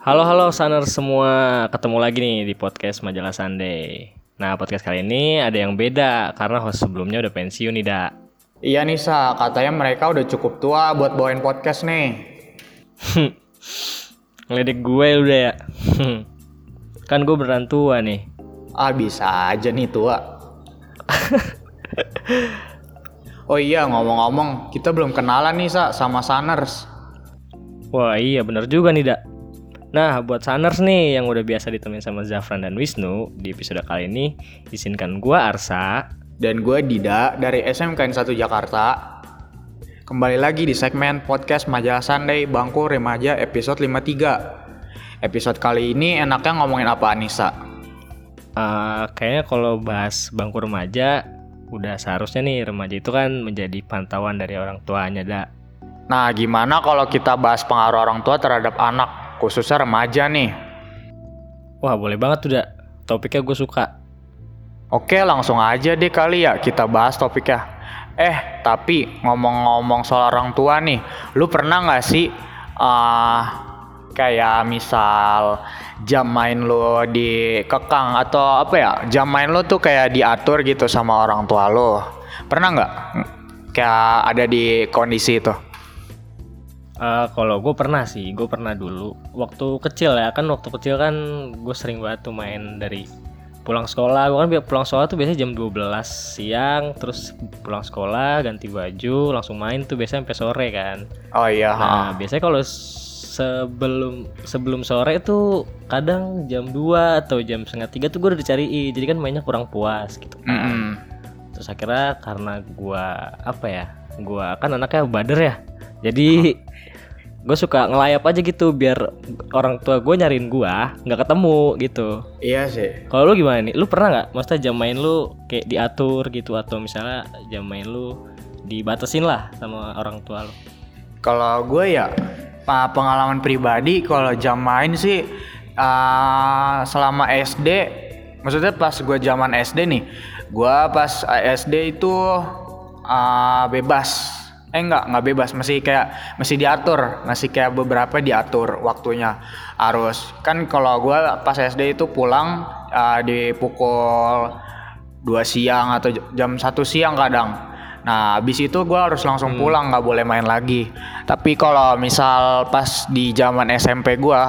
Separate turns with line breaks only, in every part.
Halo halo Saner semua, ketemu lagi nih di podcast Majalah Sunday. Nah podcast kali ini ada yang beda karena host sebelumnya udah pensiun nih dak.
Iya Nisa, katanya mereka udah cukup tua buat bawain podcast nih.
Ngeledek gue udah ya. kan gue beneran tua nih.
Ah bisa aja nih tua. oh iya ngomong-ngomong, kita belum kenalan nih Sa sama Saners.
Wah iya bener juga nih dak. Nah, buat Saners nih yang udah biasa ditemenin sama Zafran dan Wisnu, di episode kali ini izinkan gua Arsa
Dan gue Dida dari SMKN 1 Jakarta. Kembali lagi di segmen podcast Majalah Sunday Bangku Remaja episode 53. Episode kali ini enaknya ngomongin apa Anissa?
Uh, kayaknya kalau bahas bangku remaja, udah seharusnya nih remaja itu kan menjadi pantauan dari orang tuanya, dak.
Nah, gimana kalau kita bahas pengaruh orang tua terhadap anak, khususnya remaja nih?
Wah, boleh banget tuh, dak. Topiknya gue suka.
Oke, langsung aja deh kali ya kita bahas topiknya. Eh, tapi ngomong-ngomong soal orang tua nih, lu pernah nggak sih uh, kayak misal jam main lu dikekang atau apa ya jam main lu tuh kayak diatur gitu sama orang tua lu pernah nggak kayak ada di kondisi itu
Uh, kalau gue pernah sih, gue pernah dulu waktu kecil ya kan waktu kecil kan gue sering banget tuh main dari pulang sekolah. Gue kan pulang sekolah tuh biasanya jam 12 siang, terus pulang sekolah ganti baju langsung main tuh biasanya sampai sore kan.
Oh iya.
Nah biasanya kalau sebelum sebelum sore itu kadang jam 2 atau jam setengah tiga tuh gue udah dicariin, jadi kan mainnya kurang puas gitu kan.
Mm -hmm.
Terus akhirnya karena gue apa ya, gue kan anaknya bader ya, jadi gue suka ngelayap aja gitu biar orang tua gue nyariin gue nggak ketemu gitu.
Iya sih.
Kalau lu gimana nih? Lu pernah nggak? Maksudnya jam main lu kayak diatur gitu atau misalnya jam main lu dibatasin lah sama orang tua lu?
Kalau gue ya pengalaman pribadi kalau jam main sih uh, selama SD maksudnya pas gue zaman SD nih gue pas SD itu uh, bebas eh enggak nggak bebas. Masih kayak masih diatur. Masih kayak beberapa diatur waktunya. Harus. Kan kalau gue pas SD itu pulang uh, di pukul 2 siang atau jam satu siang kadang. Nah habis itu gue harus langsung hmm. pulang nggak boleh main lagi. Tapi kalau misal pas di zaman SMP gue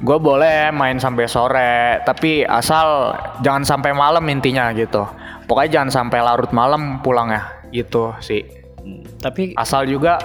gue boleh main sampai sore. Tapi asal jangan sampai malam intinya gitu. Pokoknya jangan sampai larut malam pulangnya. Gitu sih
tapi
asal juga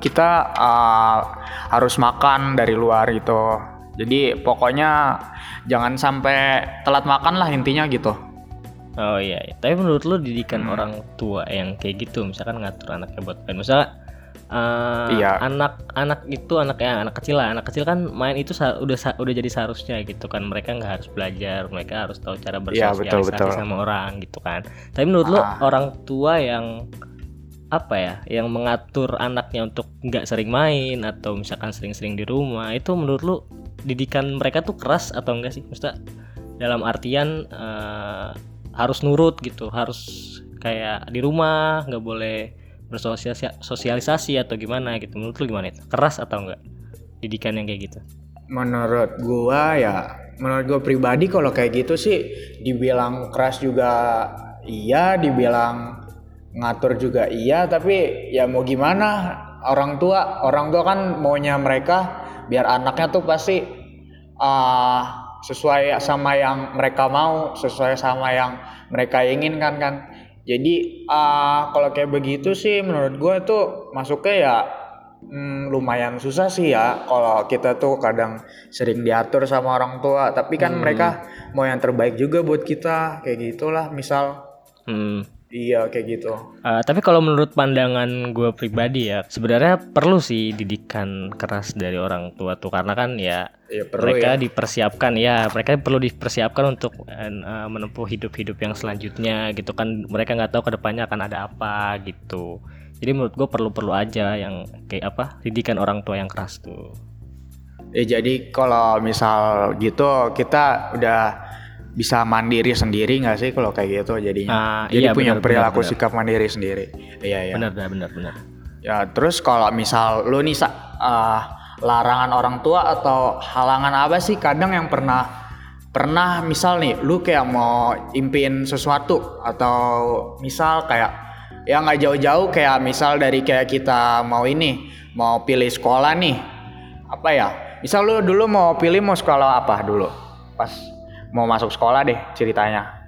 kita uh, harus makan dari luar gitu jadi pokoknya jangan sampai telat makan lah intinya gitu
oh iya, iya. tapi menurut lu didikan hmm. orang tua yang kayak gitu misalkan ngatur anaknya buat main misalnya uh, iya. anak anak itu anak yang anak kecil lah anak kecil kan main itu udah udah jadi seharusnya gitu kan mereka nggak harus belajar mereka harus tahu cara bersosialisasi ya, betul, betul. sama orang gitu kan tapi menurut ah. lu orang tua yang apa ya yang mengatur anaknya untuk nggak sering main atau misalkan sering-sering di rumah itu menurut lu didikan mereka tuh keras atau enggak sih? Maksudnya dalam artian uh, harus nurut gitu harus kayak di rumah nggak boleh bersosialisasi atau gimana gitu. Menurut lu gimana itu? Keras atau enggak didikan yang kayak gitu?
Menurut gua ya menurut gua pribadi kalau kayak gitu sih dibilang keras juga iya dibilang ngatur juga iya tapi ya mau gimana orang tua orang tua kan maunya mereka biar anaknya tuh pasti uh, sesuai sama yang mereka mau sesuai sama yang mereka inginkan kan jadi uh, kalau kayak begitu sih menurut gue tuh masuknya ya hmm, lumayan susah sih ya kalau kita tuh kadang sering diatur sama orang tua tapi kan hmm. mereka mau yang terbaik juga buat kita kayak gitulah misal hmm. Iya kayak gitu.
Uh, tapi kalau menurut pandangan gue pribadi ya, sebenarnya perlu sih didikan keras dari orang tua tuh karena kan ya, ya perlu mereka ya. dipersiapkan ya, mereka perlu dipersiapkan untuk uh, menempuh hidup-hidup yang selanjutnya gitu kan. Mereka nggak tahu ke depannya akan ada apa gitu. Jadi menurut gue perlu-perlu aja yang kayak apa didikan orang tua yang keras tuh.
Ya jadi kalau misal gitu kita udah bisa mandiri sendiri nggak sih kalau kayak gitu jadinya? Uh, Jadi iya, punya bener, perilaku bener, sikap mandiri sendiri. Iya iya.
Benar benar benar.
Ya terus kalau misal lu nih uh, larangan orang tua atau halangan apa sih kadang yang pernah pernah misal nih lu kayak mau impiin sesuatu atau misal kayak ya nggak jauh-jauh kayak misal dari kayak kita mau ini mau pilih sekolah nih apa ya misal lu dulu mau pilih mau sekolah apa dulu pas mau masuk sekolah deh ceritanya.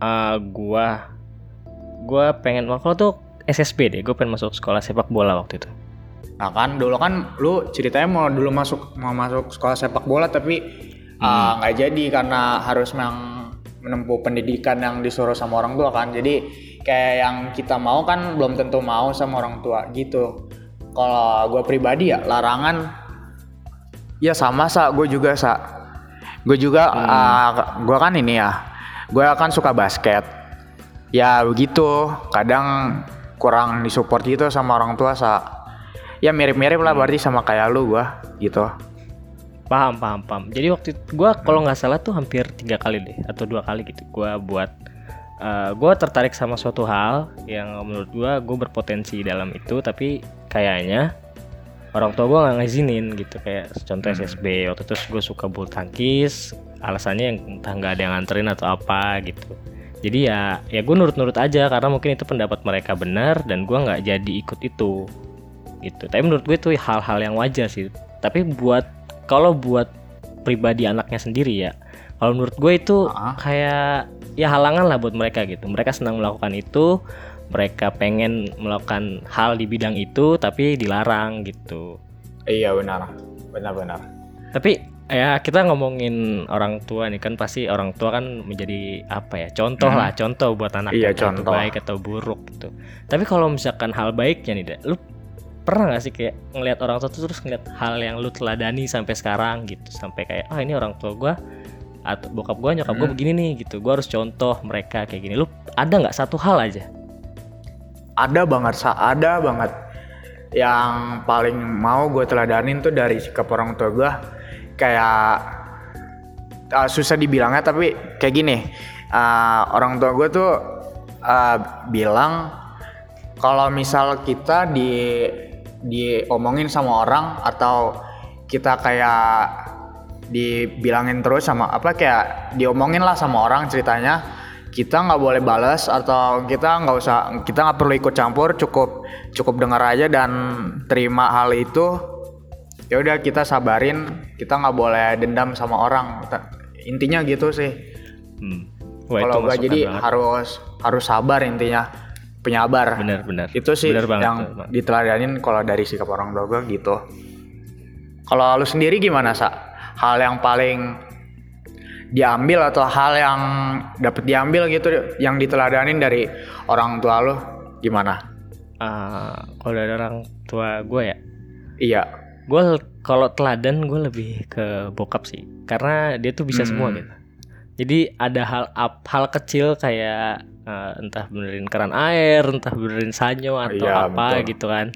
Uh, gua gua pengen waktu tuh SSB deh gue pengen masuk sekolah sepak bola waktu itu.
Nah kan dulu kan lu ceritanya mau dulu masuk mau masuk sekolah sepak bola tapi hmm. uh, nggak hmm. uh, jadi karena harus memang menempuh pendidikan yang disuruh sama orang tua kan. Jadi kayak yang kita mau kan belum tentu mau sama orang tua gitu. Kalau gue pribadi ya larangan. Ya sama sa. Gue juga sa gue juga hmm. uh, ah, gue kan ini ya gue kan suka basket. Ya begitu. Kadang kurang disupport gitu sama orang tua sa. Ya mirip-mirip lah berarti sama kayak lu gua gitu.
Paham paham paham. Jadi waktu gua kalau nggak salah tuh hampir tiga kali deh atau dua kali gitu gua buat uh, gua tertarik sama suatu hal yang menurut gua gua berpotensi dalam itu. Tapi kayaknya orang tua gua nggak ngizinin gitu kayak contoh hmm. SSB waktu itu gue suka bulu tangkis alasannya yang entah nggak ada yang nganterin atau apa gitu. Jadi ya ya gue nurut-nurut aja karena mungkin itu pendapat mereka benar dan gue nggak jadi ikut itu gitu. Tapi menurut gue itu hal-hal yang wajar sih. Tapi buat kalau buat pribadi anaknya sendiri ya kalau menurut gue itu kayak ya halangan lah buat mereka gitu. Mereka senang melakukan itu mereka pengen melakukan hal di bidang itu tapi dilarang gitu.
Iya benar. Benar-benar.
Tapi ya kita ngomongin orang tua nih kan pasti orang tua kan menjadi apa ya contoh hmm. lah contoh buat anak
iya, contoh.
baik atau buruk gitu. Tapi kalau misalkan hal baiknya nih deh lu pernah gak sih kayak ngelihat orang tua tuh terus ngeliat hal yang lu teladani sampai sekarang gitu? Sampai kayak ah oh, ini orang tua gua atau bokap gua nyokap hmm. gua begini nih gitu. Gua harus contoh mereka kayak gini. Lu ada nggak satu hal aja
ada banget ada banget. Yang paling mau gue teladanin tuh dari sikap orang tua gue kayak uh, susah dibilangnya tapi kayak gini uh, orang tua gue tuh uh, bilang kalau misal kita di diomongin sama orang atau kita kayak dibilangin terus sama apa kayak diomongin lah sama orang ceritanya kita nggak boleh balas atau kita nggak usah kita nggak perlu ikut campur cukup cukup dengar aja dan terima hal itu ya udah kita sabarin kita nggak boleh dendam sama orang. Intinya gitu sih. Hmm. kalau gue jadi banget. harus harus sabar intinya penyabar
benar benar.
Itu sih bener banget, yang diteladanin kalau dari sikap orang tua gue gitu. Kalau lu sendiri gimana sa? Hal yang paling diambil atau hal yang dapat diambil gitu yang diteladanin dari orang tua lu gimana?
Uh, kalau dari orang tua gue ya,
iya
gue kalau teladan gue lebih ke bokap sih karena dia tuh bisa hmm. semua gitu jadi ada hal hal kecil kayak uh, entah benerin keran air entah benerin sanyo atau iya, apa betul. gitu kan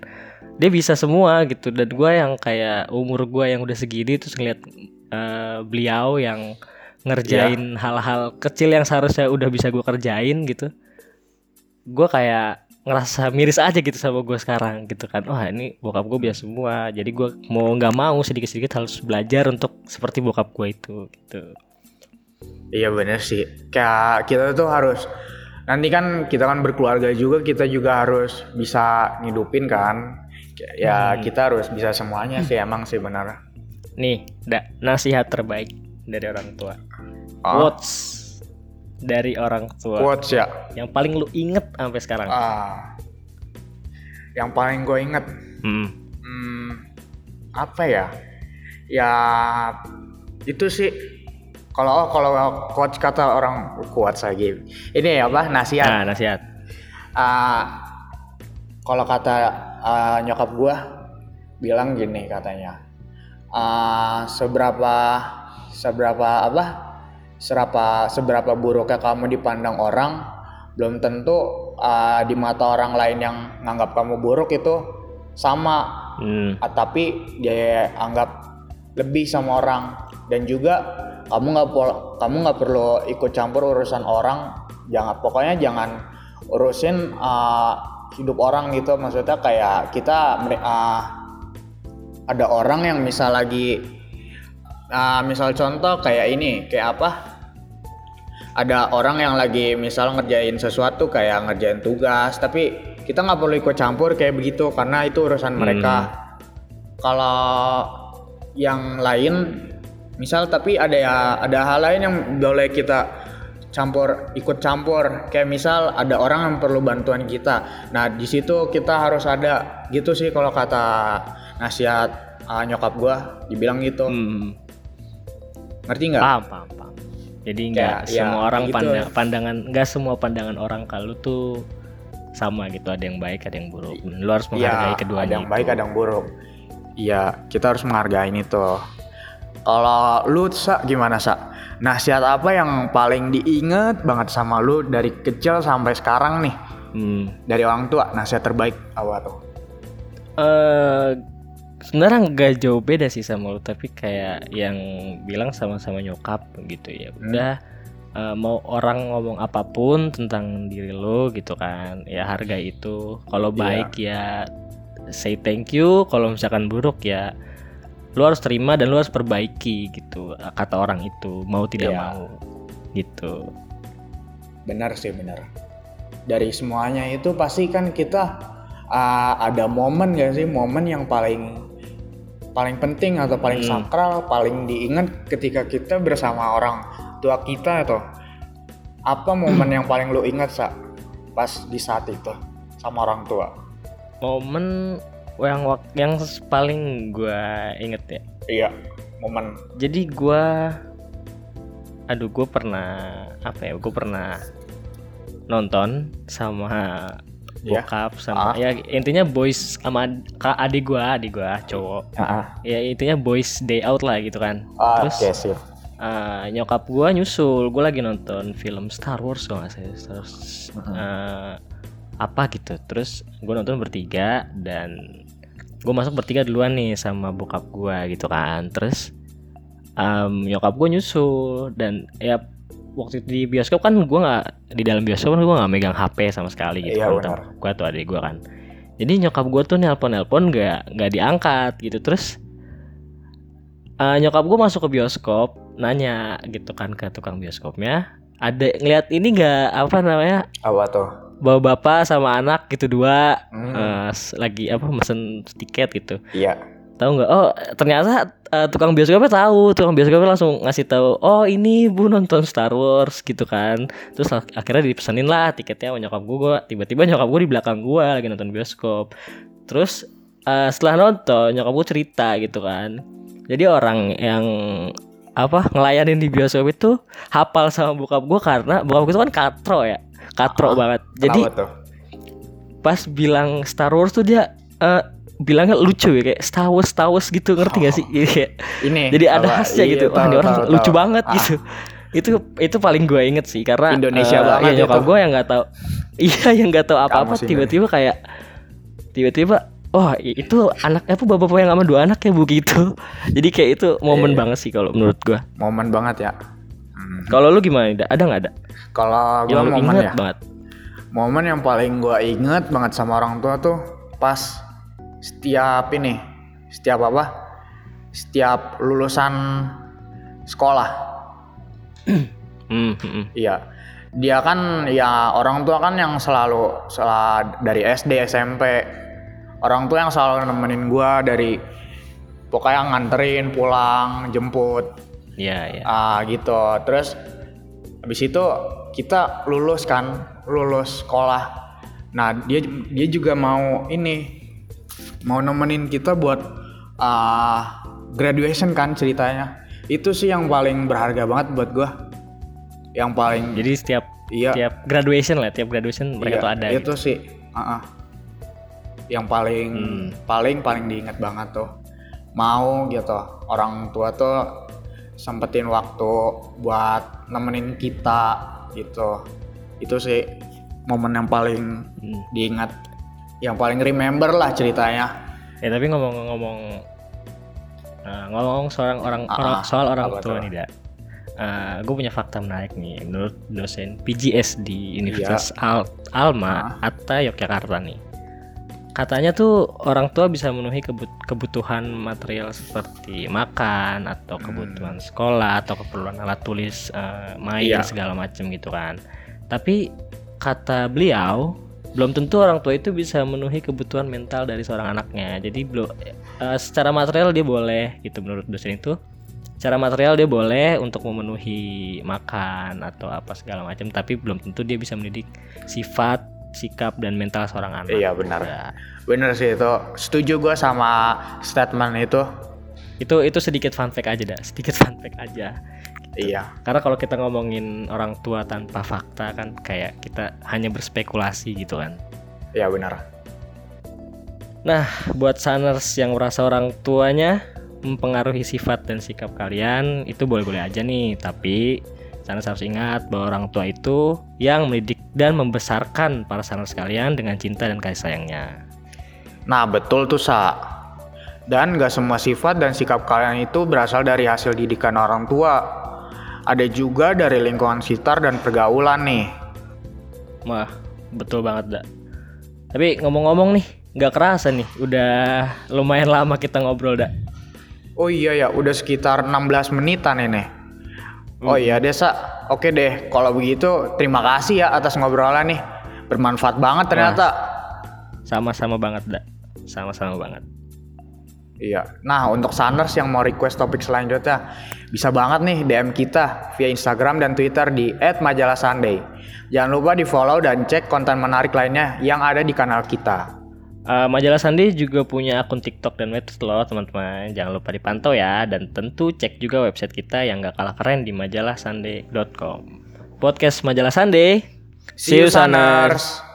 dia bisa semua gitu dan gue yang kayak umur gue yang udah segini terus ngeliat uh, beliau yang ngerjain iya. hal-hal yeah. kecil yang seharusnya udah bisa gue kerjain gitu. Gue kayak ngerasa miris aja gitu sama gue sekarang gitu kan. Wah ini bokap gue biasa semua. Jadi gue mau nggak mau sedikit sedikit harus belajar untuk seperti bokap gue itu gitu.
Iya bener sih. Kayak kita tuh harus nanti kan kita kan berkeluarga juga kita juga harus bisa ngidupin kan. Ya hmm. kita harus bisa semuanya sih emang sih benar.
Nih da, nasihat terbaik dari orang tua oh. What's dari orang tua.
Quotes ya.
Yang paling lu inget sampai sekarang? Ah.
Yang paling gue inget? Hmm. Hmm, apa ya? Ya itu sih. Kalau oh, kalau quotes kata orang quotes lagi. Ini ya apa? Nasihat.
Nah, nasihat.
Uh, kalau kata uh, nyokap gue bilang gini katanya. Uh, seberapa seberapa apa serapa seberapa buruknya kamu dipandang orang belum tentu uh, di mata orang lain yang nganggap kamu buruk itu sama. Hmm. uh, tapi dia anggap lebih sama orang. Dan juga kamu nggak kamu nggak perlu ikut campur urusan orang. Jangan pokoknya jangan urusin uh, hidup orang gitu. Maksudnya kayak kita uh, ada orang yang misal lagi uh, misal contoh kayak ini kayak apa? Ada orang yang lagi misal ngerjain sesuatu kayak ngerjain tugas tapi kita nggak perlu ikut campur kayak begitu karena itu urusan mereka. Hmm. kalau yang lain misal tapi ada ya ada hal lain yang boleh kita campur ikut campur. Kayak misal ada orang yang perlu bantuan kita. Nah di situ kita harus ada gitu sih kalau kata nasihat uh, nyokap gua dibilang gitu. Hmm. Ngerti nggak
paham paham paham jadi nggak ya, semua ya, orang gitu. pandang, pandangan nggak semua pandangan orang kalau tuh sama gitu ada yang baik ada yang buruk lu harus iya, menghargai ya, keduanya
ada yang baik ada yang buruk iya kita harus menghargai ini tuh kalau lu sa gimana sa? Nasihat apa yang paling diinget banget sama lu dari kecil sampai sekarang nih? Hmm. Dari orang tua nasihat terbaik apa tuh?
Eh uh, sebenarnya nggak jauh beda sih sama lu tapi kayak yang bilang sama-sama nyokap gitu ya. Hmm. Udah uh, mau orang ngomong apa pun tentang diri lo gitu kan ya harga itu kalau iya. baik yeah. ya say thank you kalau misalkan buruk ya lu harus terima dan lu harus perbaiki gitu kata orang itu mau tidak yeah. mau gitu
benar sih benar dari semuanya itu pasti kan kita uh, ada momen gak sih momen yang paling paling penting atau paling hmm. sakral paling diingat ketika kita bersama orang tua kita atau apa momen yang paling lu ingat sa pas di saat itu sama orang tua?
Momen yang yang paling gue inget ya.
Iya momen.
Jadi gue aduh gue pernah apa ya gue pernah nonton sama iya. bokap sama ah. ya intinya boys sama kak adik gue adik gue cowok ah. ya intinya boys day out lah gitu kan
ah, terus okay, sip.
Uh, nyokap gue nyusul gue lagi nonton film Star Wars kalau nggak salah Star Wars uh -huh. uh, apa gitu terus gue nonton bertiga dan gue masuk bertiga duluan nih sama bokap gue gitu kan terus um, nyokap gue nyusul dan ya waktu di bioskop kan gue nggak di dalam bioskop kan gue nggak megang HP sama sekali gitu iya, kan gue tuh adik gue kan. Jadi nyokap gue tuh nelpon nelpon nggak nggak diangkat gitu. Terus uh, nyokap gue masuk ke bioskop nanya gitu kan ke tukang bioskopnya ada ngeliat ini nggak apa namanya?
Apa tuh?
Bawa bapak sama anak gitu dua hmm. uh, lagi apa mesen tiket gitu.
Iya
tahu nggak? Oh ternyata uh, tukang bioskopnya tahu. Tukang bioskopnya langsung ngasih tahu oh ini bu nonton Star Wars gitu kan. Terus akhirnya dipesenin lah tiketnya sama nyokap gue tiba-tiba nyokap gue di belakang gue lagi nonton bioskop. Terus uh, setelah nonton nyokap gue cerita gitu kan. Jadi orang yang apa ngelayanin di bioskop itu hafal sama bokap gue karena bokap gue itu kan katro ya. Katro ah, banget. Jadi pas bilang Star Wars tuh dia uh, bilangnya lucu ya kayak Star Wars Star Wars gitu ngerti oh, gak sih kayak ini. jadi ada khasnya iya, gitu. wah ini orang tahu, lucu tahu. banget ah. gitu. Itu itu paling gue inget sih karena
Indonesia uh, banget
ya nyokap gue yang nggak tahu. Iya yang nggak tahu apa apa tiba-tiba kayak tiba-tiba oh itu anaknya apa bapak yang sama dua anak ya begitu jadi kayak itu momen e, banget sih kalau menurut gue
momen banget ya.
Hmm. kalau lu gimana ada ada nggak ada
kalau gue momen ya? banget. Momen yang paling gue inget banget sama orang tua tuh pas setiap ini, setiap apa? Setiap lulusan sekolah. Hmm, hmm. Iya. Dia kan ya orang tua kan yang selalu selalu dari SD SMP orang tua yang selalu nemenin gue dari pokoknya nganterin pulang jemput
Iya, iya.
Ah gitu. Terus habis itu kita lulus kan lulus sekolah nah dia dia juga mau ini mau nemenin kita buat uh, graduation kan ceritanya itu sih yang paling berharga banget buat gua yang paling
jadi setiap iya tiap graduation lah tiap graduation mereka iya, tuh ada
itu gitu. sih uh -uh. yang paling hmm. paling paling diingat banget tuh mau gitu orang tua tuh sempetin waktu buat nemenin kita gitu itu sih momen yang paling hmm. diingat yang paling remember lah ceritanya
ya tapi ngomong-ngomong uh, ngomong seorang orang, uh, orang soal orang tua nih dak uh, eh, gue punya fakta menarik nih menurut dosen PGS di Universitas iya. Al Alma uh. Atta Yogyakarta nih katanya tuh orang tua bisa memenuhi kebutuhan material seperti makan atau kebutuhan hmm. sekolah atau keperluan alat tulis uh, main iya. segala macam gitu kan tapi kata beliau belum tentu orang tua itu bisa memenuhi kebutuhan mental dari seorang anaknya jadi belum uh, secara material dia boleh gitu menurut dosen itu secara material dia boleh untuk memenuhi makan atau apa segala macam tapi belum tentu dia bisa mendidik sifat sikap dan mental seorang anak.
Iya benar. Ya. Benar sih itu. Setuju gue sama statement itu.
Itu itu sedikit fun fact aja dah, sedikit fun fact aja.
Gitu. Iya.
Karena kalau kita ngomongin orang tua tanpa fakta kan kayak kita hanya berspekulasi gitu kan.
Iya benar.
Nah, buat saners yang merasa orang tuanya mempengaruhi sifat dan sikap kalian itu boleh-boleh aja nih, tapi Sanes harus ingat bahwa orang tua itu yang mendidik dan membesarkan para sanes sekalian dengan cinta dan kasih sayangnya.
Nah betul tuh Sa. Dan gak semua sifat dan sikap kalian itu berasal dari hasil didikan orang tua. Ada juga dari lingkungan sekitar dan pergaulan nih.
Wah, betul banget, Dak. Tapi ngomong-ngomong nih, gak kerasa nih, udah lumayan lama kita ngobrol, Dak.
Oh iya ya, udah sekitar 16 menitan ini. Oh iya Desa, oke deh. Kalau begitu terima kasih ya atas ngobrolan nih. Bermanfaat banget ternyata.
Sama-sama banget, Dak. Sama-sama banget.
Iya. Nah, untuk Saners yang mau request topik selanjutnya, bisa banget nih DM kita via Instagram dan Twitter di @majalahsunday. Jangan lupa di-follow dan cek konten menarik lainnya yang ada di kanal kita.
Uh, Majalah Sandi juga punya akun TikTok dan Medsos loh teman-teman. Jangan lupa dipantau ya dan tentu cek juga website kita yang gak kalah keren di majalahsande.com. Podcast Majalah Sande.
See you Saners.